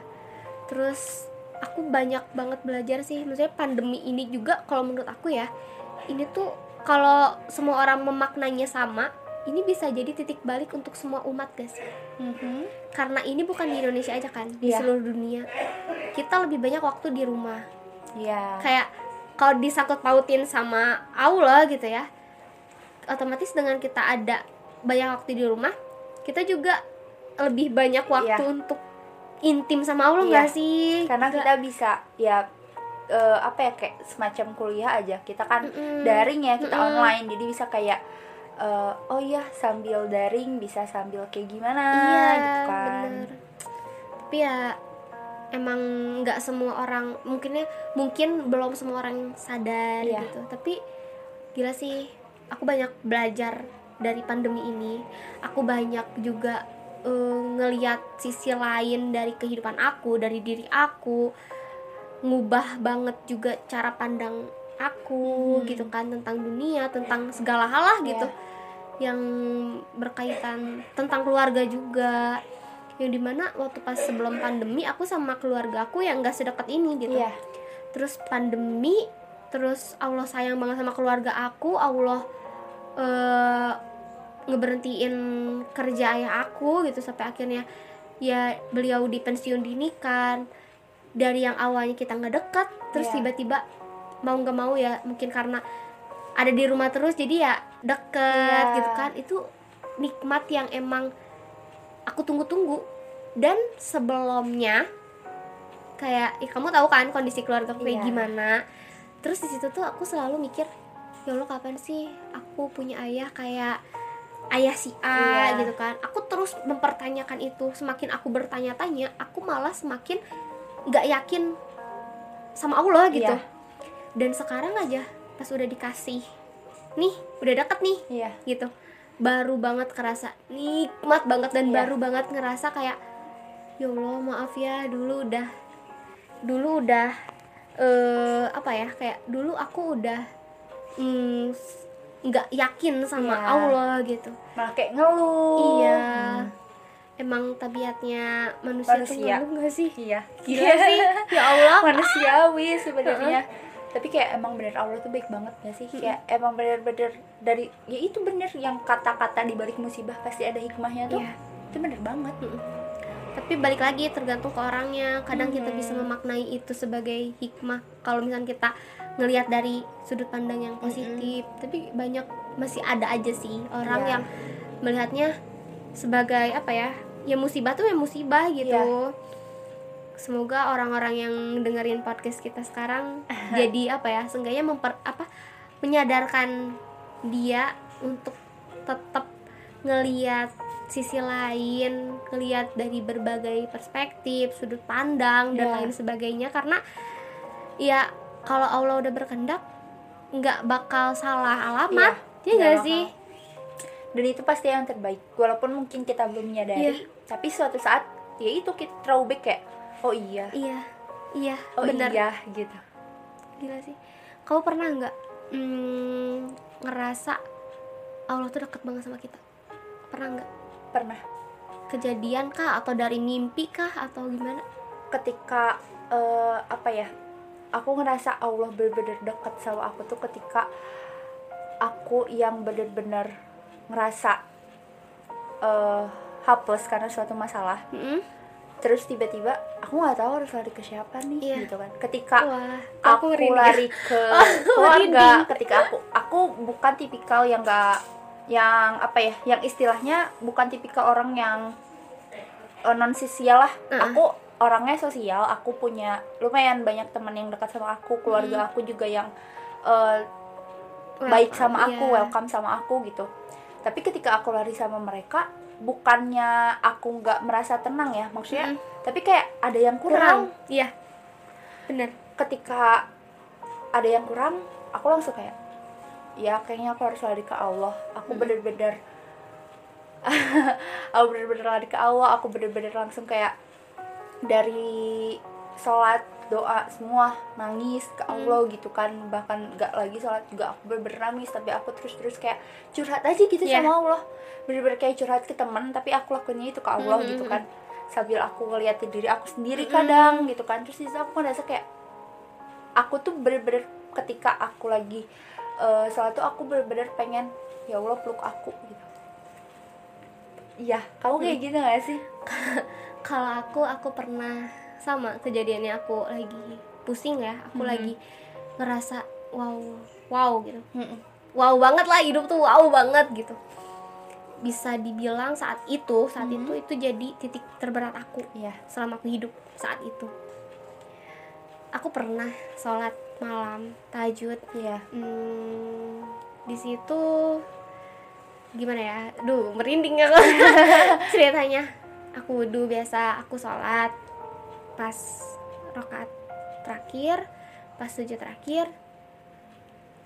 terus aku banyak banget belajar sih maksudnya pandemi ini juga kalau menurut aku ya ini tuh kalau semua orang memaknainya sama ini bisa jadi titik balik untuk semua umat guys Mhm. karena ini bukan di Indonesia aja kan di Iya. seluruh dunia kita lebih banyak waktu di rumah Iya. kayak kalau disangkut pautin sama Allah gitu ya otomatis dengan kita ada banyak waktu di rumah kita juga lebih banyak waktu Iya. untuk intim sama Allah Iya. nggak sih Karena Nggak- kita bisa ya eh, apa ya kayak semacam kuliah aja. Kita kan Mm-mm. daring ya, kita Mm-mm. online. Jadi bisa kayak eh, oh iya sambil daring bisa sambil kayak gimana iya gitu kan. bener tapi ya emang nggak semua orang mungkinnya mungkin belum semua orang sadar Iya. gitu tapi gila sih aku banyak belajar dari pandemi ini aku banyak juga eh, ngeliat sisi lain dari kehidupan aku dari diri aku ngubah banget juga cara pandang aku Mhm. gitu kan tentang dunia tentang segala hal lah gitu Iya. yang berkaitan tentang keluarga juga yang di mana waktu pas sebelum pandemi aku sama keluarga aku yang nggak sedekat ini gitu Iya. terus pandemi terus Allah sayang banget sama keluarga aku Allah eh, ngeberhentiin kerja ayah aku gitu sampai akhirnya ya beliau di pensiun dini kan dari yang awalnya kita nggak dekat terus Iya. tiba-tiba mau nggak mau ya mungkin karena ada di rumah terus jadi ya deket Iya. gitu kan itu nikmat yang emang aku tunggu-tunggu. Dan sebelumnya kayak ya kamu tahu kan kondisi keluarga aku kayak Iya. gimana? Terus di situ tuh aku selalu mikir ya Allah kapan sih aku punya ayah kayak ayah si A Iya. gitu kan. Aku terus mempertanyakan itu. Semakin aku bertanya-tanya aku malah semakin nggak yakin sama Allah gitu. Iya. dan sekarang aja pas udah dikasih nih udah deket nih iya. gitu baru banget kerasa nikmat banget dan Iya. baru banget ngerasa kayak ya Allah maaf ya dulu udah dulu udah eh apa ya kayak dulu aku udah mm, nggak yakin sama Iya. Allah gitu. Malah kayak ngeluh. Iya. Hmm. emang tabiatnya manusia, tuh Manusia. ngeluh nggak sih? Iya. Gila sih. Ya Allah. Manusiawi sebenarnya tapi kayak emang bener Allah tuh baik banget gak sih? Kayak emang bener-bener dari ya itu bener yang kata-kata di balik musibah pasti ada hikmahnya tuh Iya. itu bener banget. Tapi balik lagi tergantung ke orangnya. Kadang kita Hmm. bisa memaknai itu sebagai hikmah. Kalau misalnya kita ngelihat dari sudut pandang yang positif tapi banyak masih ada aja sih orang Iya. yang melihatnya sebagai apa ya? Ya musibah tuh ya musibah gitu. Iya. Semoga orang-orang yang dengerin podcast kita sekarang jadi apa ya seenggaknya memper apa menyadarkan dia untuk tetap ngeliat sisi lain, ngeliat dari berbagai perspektif, sudut pandang dan Iya. lain sebagainya karena ya kalau Allah udah berkehendak nggak bakal salah alamat, Iya, ya nggak nggak sih? dan itu pasti yang terbaik walaupun mungkin kita belum menyadari Iya. tapi suatu saat ya itu kita throwback kayak oh iya Iya, iya, oh benar. iya gitu Gila sih. Kamu pernah nggak mm, ngerasa Allah tuh deket banget sama kita? Pernah nggak? pernah Kejadian kah atau dari mimpi kah atau gimana? ketika eh, apa ya aku ngerasa Allah bener-bener dekat sama aku tuh ketika aku yang bener-bener ngerasa eh hopeless karena suatu masalah Mm-mm. Terus tiba-tiba aku nggak tahu harus lari ke siapa nih Iya. gitu kan ketika Wah, aku, merinding. lari ke keluarga ketika aku aku bukan tipikal yang enggak yang apa ya yang istilahnya bukan tipikal orang yang non sosial lah Uh-uh. aku orangnya sosial aku punya lumayan banyak teman yang dekat sama aku keluarga aku juga yang eh, baik sama aku Iya. welcome sama aku gitu tapi ketika aku lari sama mereka bukannya aku nggak merasa tenang ya maksudnya tapi kayak ada yang kurang kurang. Iya. Bener. ketika ada yang kurang aku langsung kayak ya kayaknya aku harus lari ke Allah aku bener-bener aku bener-bener lari ke Allah aku bener-bener langsung kayak dari sholat doa semua nangis ke Allah gitu kan. Bahkan nggak lagi sholat juga aku bener-bener nangis tapi aku terus-terus kayak curhat aja gitu Iya. sama Allah. Bener-bener kayak curhat ke teman tapi aku lakuinnya itu ke Allah Mhm, gitu mhm. kan. Sambil aku ngeliatin diri aku sendiri kadang gitu kan. Terus di situ aku ngerasa kayak aku tuh bener-bener ketika aku lagi eh sholat tuh aku bener-bener pengen ya Allah peluk aku gitu. Iya kamu kayak gitu gak sih? Kalau aku, aku pernah sama kejadiannya aku lagi pusing ya. Aku Mhm. lagi ngerasa wow, wow gitu. Mm-mm. Wow banget lah hidup tuh wow banget gitu. Bisa dibilang saat itu, saat Mhm. itu itu jadi titik terberat aku. iya selama aku hidup saat itu aku pernah sholat malam tahajud iya hmm, di situ gimana ya duh merinding aku ceritanya aku wudhu biasa aku sholat pas rokaat terakhir pas sujud terakhir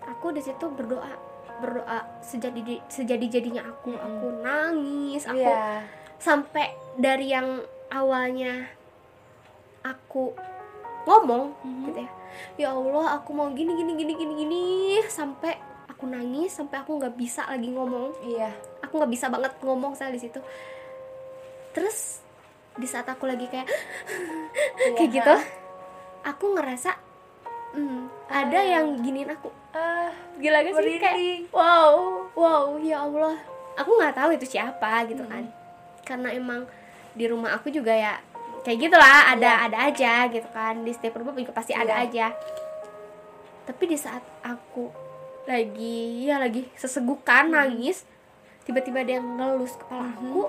aku di situ berdoa berdoa sejadi sejadi jadinya aku Mm-mm. aku nangis aku iya. sampai dari yang awalnya aku ngomong Mhm. gitu ya. Ya Allah aku mau gini gini gini gini gini sampai aku nangis sampai aku nggak bisa lagi ngomong. Iya. Aku nggak bisa banget ngomong saya di situ. Terus di saat aku lagi kayak kayak Iya, gitu ha. aku ngerasa hmm, ada yang giniin aku ah gila gak sih kayak wow wow ya Allah aku nggak tahu itu siapa gitu kan Hmm. karena emang di rumah aku juga ya kayak gitulah ada Iya. ada aja gitu kan di setiap rumah juga pasti ada Iya. aja tapi di saat aku lagi ya lagi sesegukan Hmm. nangis tiba-tiba ada yang ngelus kepala aku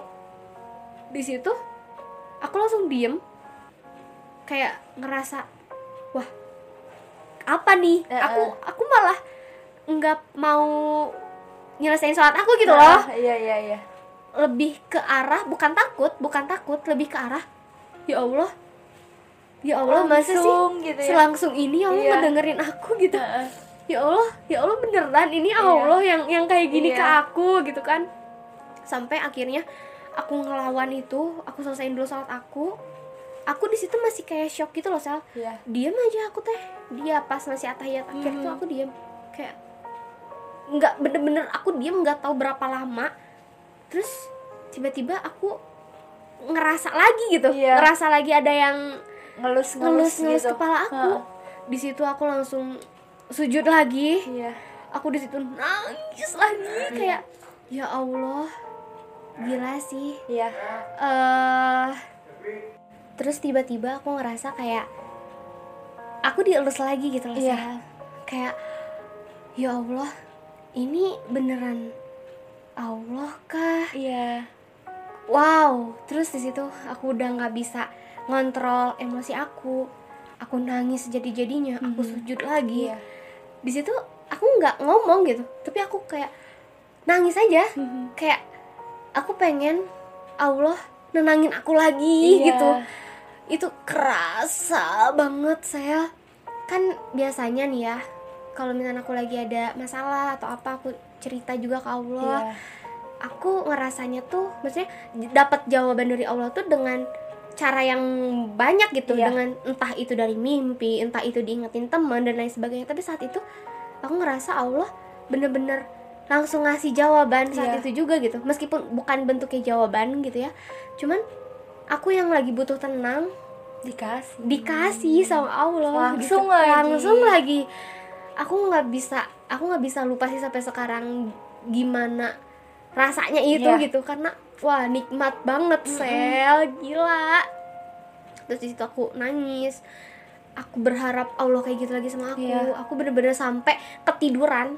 di situ aku langsung diem kayak ngerasa wah apa nih Eh, aku eh. aku malah nggak mau nyelesain sholat aku gitu loh Nah, iya iya iya lebih ke arah bukan takut bukan takut lebih ke arah ya Allah ya Allah masa sih Langsung gitu ya selangsung ini Allah Iya. ngedengerin aku gitu Heeh. ya Allah ya Allah beneran ini Iya. Allah yang yang kayak gini Iya. ke aku gitu kan sampai akhirnya aku ngelawan itu aku selesaiin dulu sholat aku aku di situ masih kayak shock gitu loh sel. Iya. diam aja aku teh. Dia pas masih atahiyat akhir Mhm. tuh aku diam kayak nggak bener-bener aku diam nggak tahu berapa lama. Terus tiba-tiba aku ngerasa lagi gitu. Iya. ngerasa lagi ada yang ngelus ngelus ngelus gitu. kepala aku. Di situ aku langsung sujud lagi. Iya. Aku di situ nangis lagi kayak ya Allah gila sih. Iya. Eh terus tiba-tiba aku ngerasa kayak aku dielus lagi gitu loh Iya. Sel. kayak ya Allah ini beneran Allah kah? Iya. Wow. Terus di situ aku udah nggak bisa ngontrol emosi aku. Aku nangis jadi jadinya aku Mhm. sujud lagi. Iya. Di situ aku nggak ngomong gitu tapi aku kayak nangis aja. Kayak aku pengen Allah nenangin aku lagi Iya. gitu. Itu kerasa banget saya. Kan biasanya nih ya kalau misalnya aku lagi ada masalah atau apa aku cerita juga ke Allah. Iya. Aku ngerasanya tuh maksudnya dapat jawaban dari Allah tuh dengan cara yang banyak gitu. Iya. dengan entah itu dari mimpi entah itu diingetin teman dan lain sebagainya. Tapi saat itu aku ngerasa Allah bener-bener langsung ngasih jawaban saat Iya. itu juga gitu. Meskipun bukan bentuknya jawaban gitu ya. Cuman aku yang lagi butuh tenang dikasih. dikasih sama Allah Langsung gitu. lagi. langsung lagi. Aku nggak bisa aku nggak bisa lupa sih sampai sekarang gimana rasanya itu Iya. gitu. Karena wah nikmat banget sel. Gila. Terus di situ aku nangis. Aku berharap Allah kayak gitu lagi sama aku. Iya. aku bener-bener sampai ketiduran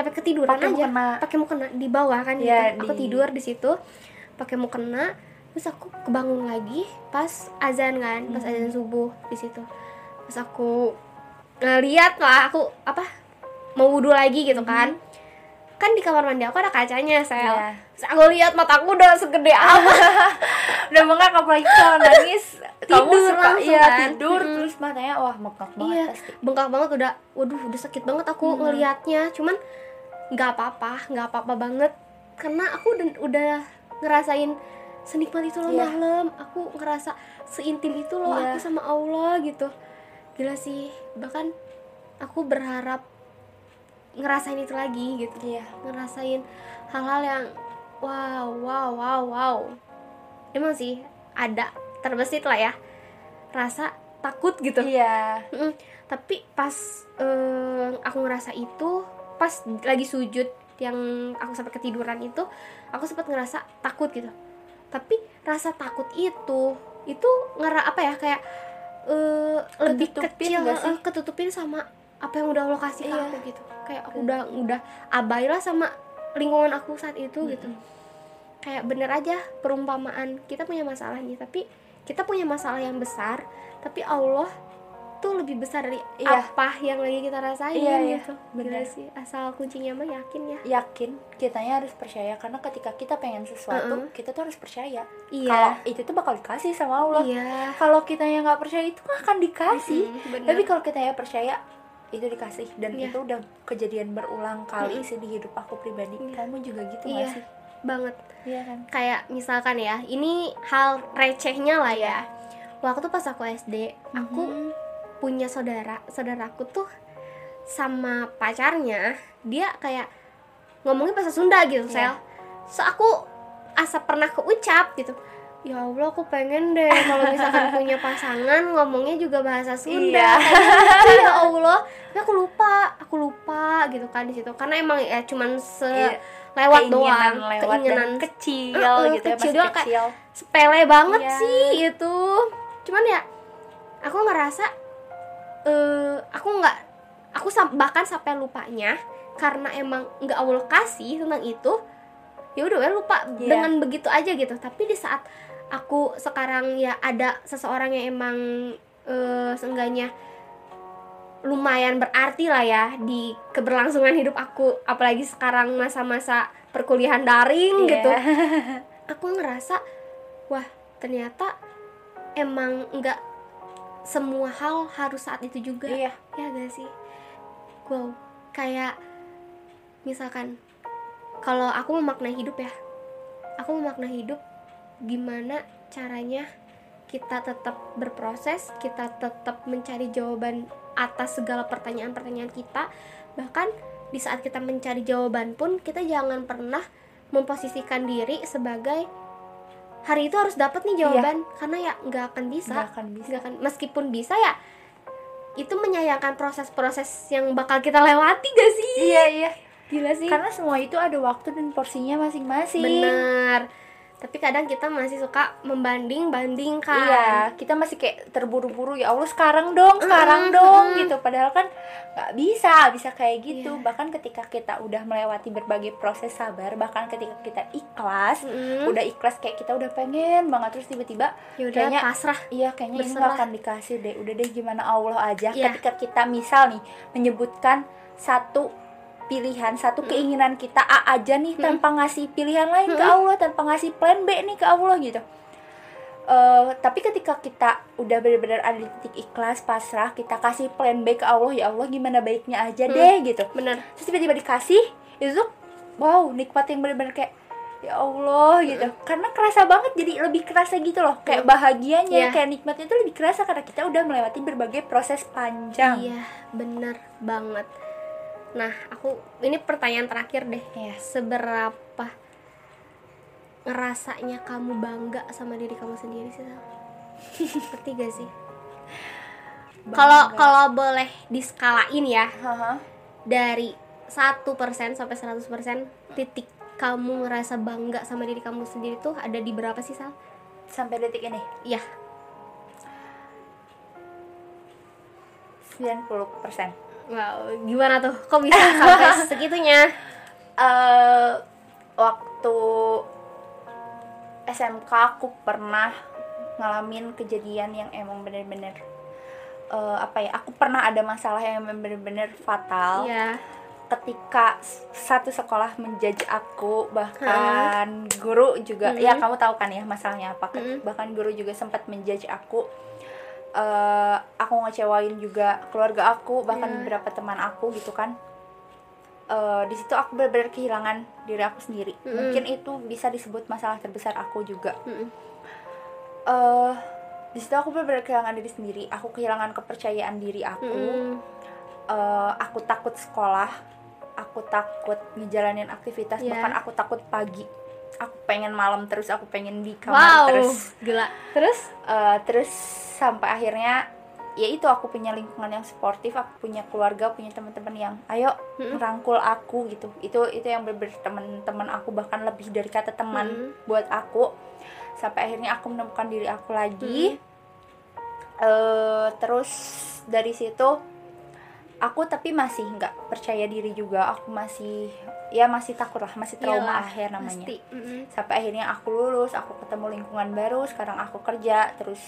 sampai ketiduran Pakai aja pakai mukena di bawah kan Iya, gitu. aku di- tidur di situ pakai mukena terus aku kebangun lagi pas azan kan pas Hmm. azan subuh di situ terus aku ngeliat lah aku apa mau wudhu lagi gitu kan kan di kamar mandi aku ada kacanya sel Iya. Terus aku lihat mataku udah segede apa udah bengkak apalagi kalau nangis kamu Tidur suka langsung iya kan? tidur Mm-mm. terus matanya wah mekak banget iya pasti bengkak banget udah waduh udah sakit banget aku Hmm. ngelihatnya cuman nggak apa-apa nggak apa-apa banget. Karena aku udah, udah ngerasain senikmat itu loh Iya. malam. Aku ngerasa seintim itu loh Iya. aku sama Allah gitu. Gila sih. Bahkan aku berharap ngerasain itu lagi gitu. Iya. Ngerasain hal-hal yang wow wow wow wow. Emang sih ada terbesit lah ya. Rasa takut gitu. Iya. Mm, tapi pas eh, aku ngerasa itu pas lagi sujud yang aku sampai ketiduran itu aku sempat ngerasa takut gitu. Tapi rasa takut itu itu ngera apa ya kayak eh, lebih kecil eh, ketutupin sama apa yang udah Allah kasih ke Iya. aku gitu. Kayak aku udah udah abai lah sama lingkungan aku saat itu gitu. Kayak bener aja perumpamaan kita punya masalah nih tapi kita punya masalah yang besar tapi Allah tuh lebih besar dari Iya. apa yang lagi kita rasain Iya, iya. gitu Bener. Gila sih asal kuncinya mah yakin ya yakin kitanya harus percaya karena ketika kita pengen sesuatu Mm-mm. kita tuh harus percaya iya kalau itu tuh bakal dikasih sama Allah iya kalau kita yang nggak percaya itu akan dikasih bener. tapi kalau kita ya percaya itu dikasih dan Iya. itu udah kejadian berulang kali Mm-mm. sih di hidup aku pribadi Iya. kamu juga gitu Iya. nggak sih banget iya kan kayak misalkan ya ini hal recehnya lah ya waktu pas aku SD aku Mhm. Punya saudara saudaraku tuh sama pacarnya dia kayak ngomongnya bahasa Sunda gitu Iya. sel so aku asa pernah keucap gitu ya Allah aku pengen deh kalau misalkan punya pasangan ngomongnya juga bahasa Sunda Iya. Kayak gitu, ya Allah tapi aku lupa aku lupa gitu kan di situ karena emang ya cuman se Iya. lewat Keinginan doang lewat keinginan kecil Heeh, gitu ya kecil doang, kayak- kecil sepele banget Iya. sih itu cuman ya aku ngerasa eh aku nggak aku sam- bahkan sampai lupanya karena emang nggak Allah kasih tentang itu ya udah ya lupa Iya. dengan begitu aja gitu tapi di saat aku sekarang ya ada seseorang yang emang eh seenggaknya lumayan berarti lah ya di keberlangsungan hidup aku apalagi sekarang masa-masa perkuliahan daring Iya. gitu aku ngerasa wah ternyata emang nggak semua hal harus saat itu juga. Iya. ya gak sih? Wow kayak misalkan kalau aku memaknai hidup ya. Aku memaknai hidup gimana caranya kita tetap berproses kita tetap mencari jawaban atas segala pertanyaan-pertanyaan kita. Bahkan di saat kita mencari jawaban pun kita jangan pernah memposisikan diri sebagai hari itu harus dapat nih jawaban karena ya nggak akan bisa Nggak akan bisa. nggak akan meskipun bisa ya itu menyayangkan proses-proses yang bakal kita lewati gak sih Iya iya. gila sih Karena semua itu ada waktu dan porsinya masing-masing. bener tapi kadang kita masih suka membanding-bandingkan Iya, kita masih kayak terburu-buru ya Allah sekarang dong, sekarang Mm, dong mm. gitu. Padahal kan nggak bisa, bisa kayak gitu. Iya. Bahkan ketika kita udah melewati berbagai proses sabar, bahkan ketika kita ikhlas, Mm. udah ikhlas kayak kita udah pengen banget terus tiba-tiba ya kayaknya pasrah Iya kayaknya ini Berserah. nggak akan dikasih deh. Udah deh gimana Allah aja. Iya. Ketika kita misal nih menyebutkan satu pilihan, satu keinginan kita A aja nih tanpa ngasih pilihan lain ke Allah, tanpa ngasih plan B nih ke Allah gitu. Eh, tapi ketika kita udah benar-benar ada di titik ikhlas, pasrah, kita kasih plan B ke Allah, ya Allah gimana baiknya aja deh gitu. bener Terus tiba-tiba dikasih, itu tuh wow, nikmat yang benar-benar kayak ya Allah gitu. Karena kerasa banget jadi lebih kerasa gitu loh. Kayak bahagianya, Iya. kayak nikmatnya itu lebih kerasa karena kita udah melewati berbagai proses panjang. iya bener banget nah aku ini pertanyaan terakhir deh Iya. seberapa ngerasanya kamu bangga sama diri kamu sendiri sih Sal? ngerti gak sih kalau kalau boleh diskalain ya Haha. dari 1% sampai 100% titik kamu ngerasa bangga sama diri kamu sendiri tuh ada di berapa sih Sal? Sampai detik ini Iya 90%. Wow, gimana tuh? Kok bisa sampai segitunya? eh waktu SMK aku pernah ngalamin kejadian yang emang bener-bener eh, apa ya aku pernah ada masalah yang emang bener-bener fatal Iya. ketika satu sekolah menjudge aku bahkan guru juga ya kamu tahu kan ya masalahnya apa Mm-mm. bahkan guru juga sempat menjudge aku eh aku ngecewain juga keluarga aku bahkan Ya. beberapa teman aku gitu kan Eh di situ aku benar-benar kehilangan diri aku sendiri Mm-mm. mungkin itu bisa disebut masalah terbesar aku juga Mm-mm. eh di situ aku benar-benar kehilangan diri sendiri aku kehilangan kepercayaan diri aku Mm-mm. eh, aku takut sekolah aku takut ngejalanin aktivitas Iya. bahkan aku takut pagi aku pengen malam terus aku pengen di kamar Wow, terus gila. Terus? Eh, terus sampai akhirnya ya itu aku punya lingkungan yang sportif aku punya keluarga punya teman-teman yang ayo Mm-mm. merangkul aku gitu itu itu yang bener teman-teman aku bahkan lebih dari kata teman Mm. buat aku sampai akhirnya aku menemukan diri aku lagi Eh, terus dari situ aku tapi masih nggak percaya diri juga aku masih ya masih takut lah masih trauma Iyalah, akhir namanya Pasti. Mm-mm. sampai akhirnya aku lulus aku ketemu lingkungan baru sekarang aku kerja terus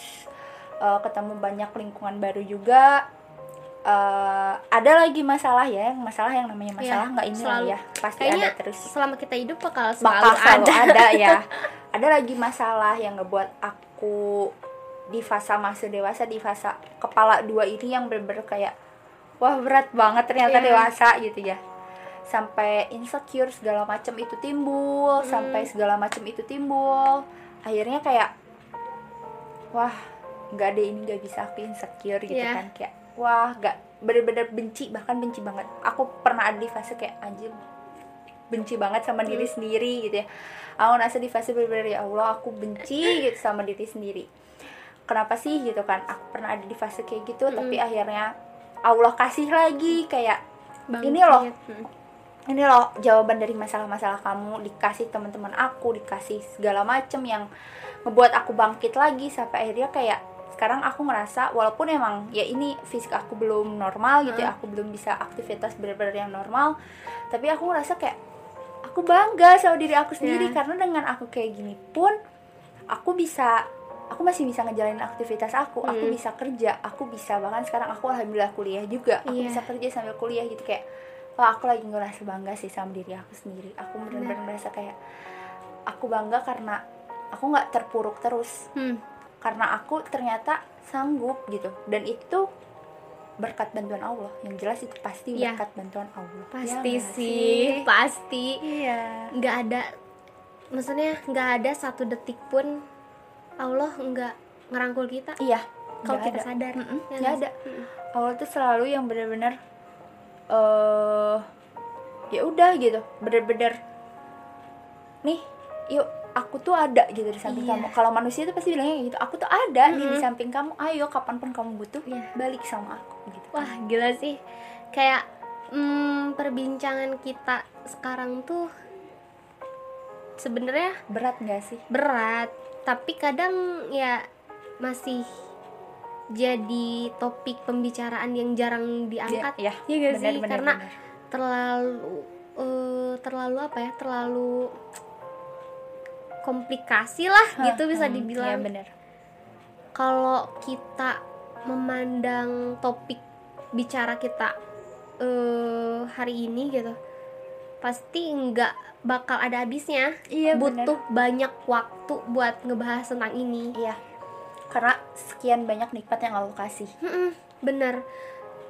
eh, ketemu banyak lingkungan baru juga Eh, ada lagi masalah ya masalah yang namanya masalah Iya, nggak ini lah selalu. ya pasti ada terus selama kita hidup bakal selalu bakal selalu ada. ada. ya ada lagi masalah yang ngebuat aku di fase masa dewasa di fase kepala dua ini yang bener-bener kayak wah berat banget ternyata Iya. dewasa gitu ya sampai insecure segala macam itu timbul Hmm. sampai segala macam itu timbul akhirnya kayak wah nggak ada ini nggak bisa aku insecure gitu Iya. kan kayak wah nggak bener-bener benci bahkan benci banget aku pernah ada di fase kayak anjir benci banget sama diri Hmm. sendiri gitu ya aku ngerasa di fase bener-bener ya Allah aku benci gitu sama diri sendiri kenapa sih gitu kan aku pernah ada di fase kayak gitu Hmm. tapi akhirnya Allah kasih lagi kayak Bangkit. Ini loh. Mm. ini loh jawaban dari masalah-masalah kamu dikasih teman-teman aku dikasih segala macem yang ngebuat aku bangkit lagi sampai akhirnya kayak sekarang aku ngerasa walaupun emang ya ini fisik aku belum normal gitu ya aku belum bisa aktivitas benar-benar yang normal tapi aku ngerasa kayak aku bangga sama diri aku sendiri Iya. karena dengan aku kayak gini pun aku bisa aku masih bisa ngejalanin aktivitas aku aku Hmm. bisa kerja aku bisa bahkan sekarang aku alhamdulillah kuliah juga aku Iya. bisa kerja sambil kuliah gitu kayak wah aku lagi ngerasa bangga sih sama diri aku sendiri aku benar-benar merasa kayak aku bangga karena aku nggak terpuruk terus Hmm. karena aku ternyata sanggup gitu dan itu berkat bantuan Allah yang jelas itu pasti Iya. berkat bantuan Allah Ya Pasti nggak sih, pasti. iya Nggak ada, maksudnya nggak ada satu detik pun Allah nggak ngerangkul kita iya kalau kita ada. sadar. Mm-mm, Ya nggak nggak ada? Mm-mm. Allah tuh selalu yang benar-benar eh ya udah gitu bener-bener nih yuk aku tuh ada gitu di samping Iya. kamu kalau manusia tuh pasti bilangnya gitu aku tuh ada nih di Mhm. samping kamu ayo kapan pun kamu butuh Iya. balik sama aku gitu Wah gila sih Kayak hmm, perbincangan kita sekarang tuh sebenarnya berat nggak sih berat Tapi kadang ya masih jadi topik pembicaraan yang jarang diangkat ya Iya gak sih? Karena terlalu eh, terlalu apa ya? Terlalu komplikasi lah gitu bisa ya dibilang. bener Kalau kita memandang topik bicara kita eh hari ini gitu, pasti nggak bakal ada habisnya. iya Butuh banyak waktu buat ngebahas tentang ini. iya. Karena sekian banyak nikmat yang Allah kasih. Mm-mm, bener.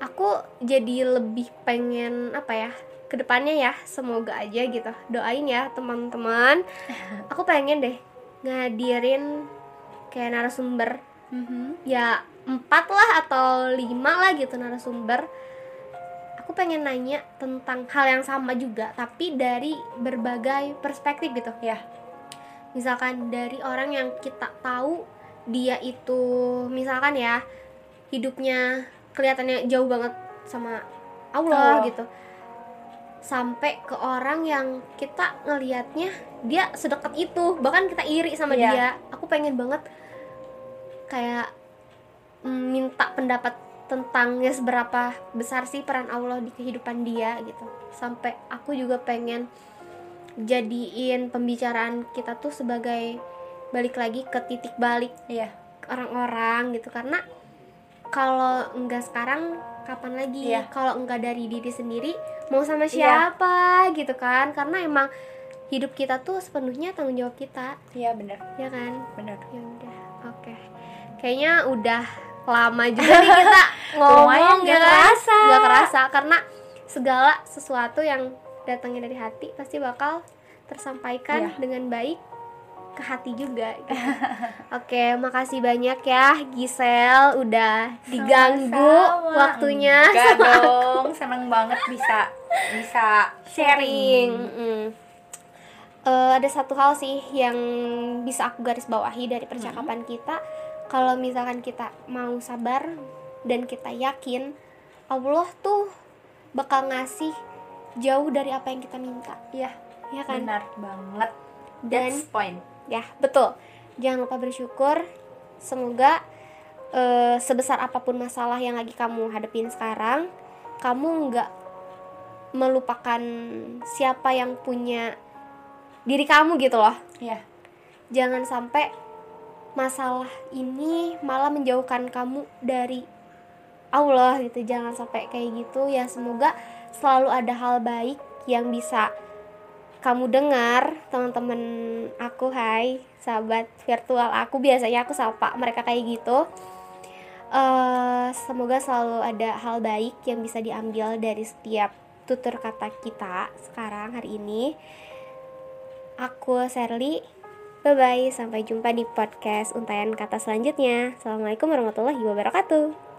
Aku jadi lebih pengen apa ya ke depannya ya semoga aja gitu. Doain ya teman-teman. Aku pengen deh ngadirin kayak narasumber. Ya empat lah atau lima lah gitu narasumber aku pengen nanya tentang hal yang sama juga tapi dari berbagai perspektif gitu ya misalkan dari orang yang kita tahu dia itu misalkan ya hidupnya kelihatannya jauh banget sama Allah Oh. gitu sampai ke orang yang kita ngelihatnya dia sedekat itu bahkan kita iri sama Iya. dia aku pengen banget kayak mm, minta pendapat tentang ya seberapa besar sih peran Allah di kehidupan dia gitu. Sampai aku juga pengen jadiin pembicaraan kita tuh sebagai balik lagi ke titik balik iya. orang-orang gitu. Karena kalau enggak sekarang kapan lagi? Iya. kalau enggak dari diri sendiri mau sama Iya. siapa gitu kan? Karena emang hidup kita tuh sepenuhnya tanggung jawab kita. Iya bener. Ya kan? Bener. Ya udah oke. Kayaknya udah lama juga nih kita ngomong ya nggak kan? kerasa. Nggak kerasa karena segala sesuatu yang datangnya dari hati pasti bakal tersampaikan Iya. dengan baik ke hati juga gitu. Oke, makasih banyak ya Gisel udah diganggu Sama-sama. waktunya Enggak sama dong seneng banget bisa bisa sharing. Mm. Eh, ada satu hal sih yang bisa aku garis bawahi dari percakapan kita. Kalau misalkan kita mau sabar dan kita yakin Allah tuh bakal ngasih jauh dari apa yang kita minta, iya ya kan? benar banget Dan that's point ya betul. Jangan lupa bersyukur. Semoga eh, sebesar apa pun masalah yang lagi kamu hadapin sekarang, kamu nggak melupakan siapa yang punya diri kamu gitu loh. iya Jangan sampai masalah ini malah menjauhkan kamu dari Allah gitu. Jangan sampai kayak gitu ya. Semoga selalu ada hal baik yang bisa kamu dengar teman-teman aku hai sahabat virtual aku biasanya aku sapa mereka kayak gitu eh semoga selalu ada hal baik yang bisa diambil dari setiap tutur kata kita sekarang hari ini aku Sherly bye bye sampai jumpa di podcast untayan kata selanjutnya. Assalamualaikum warahmatullahi wabarakatuh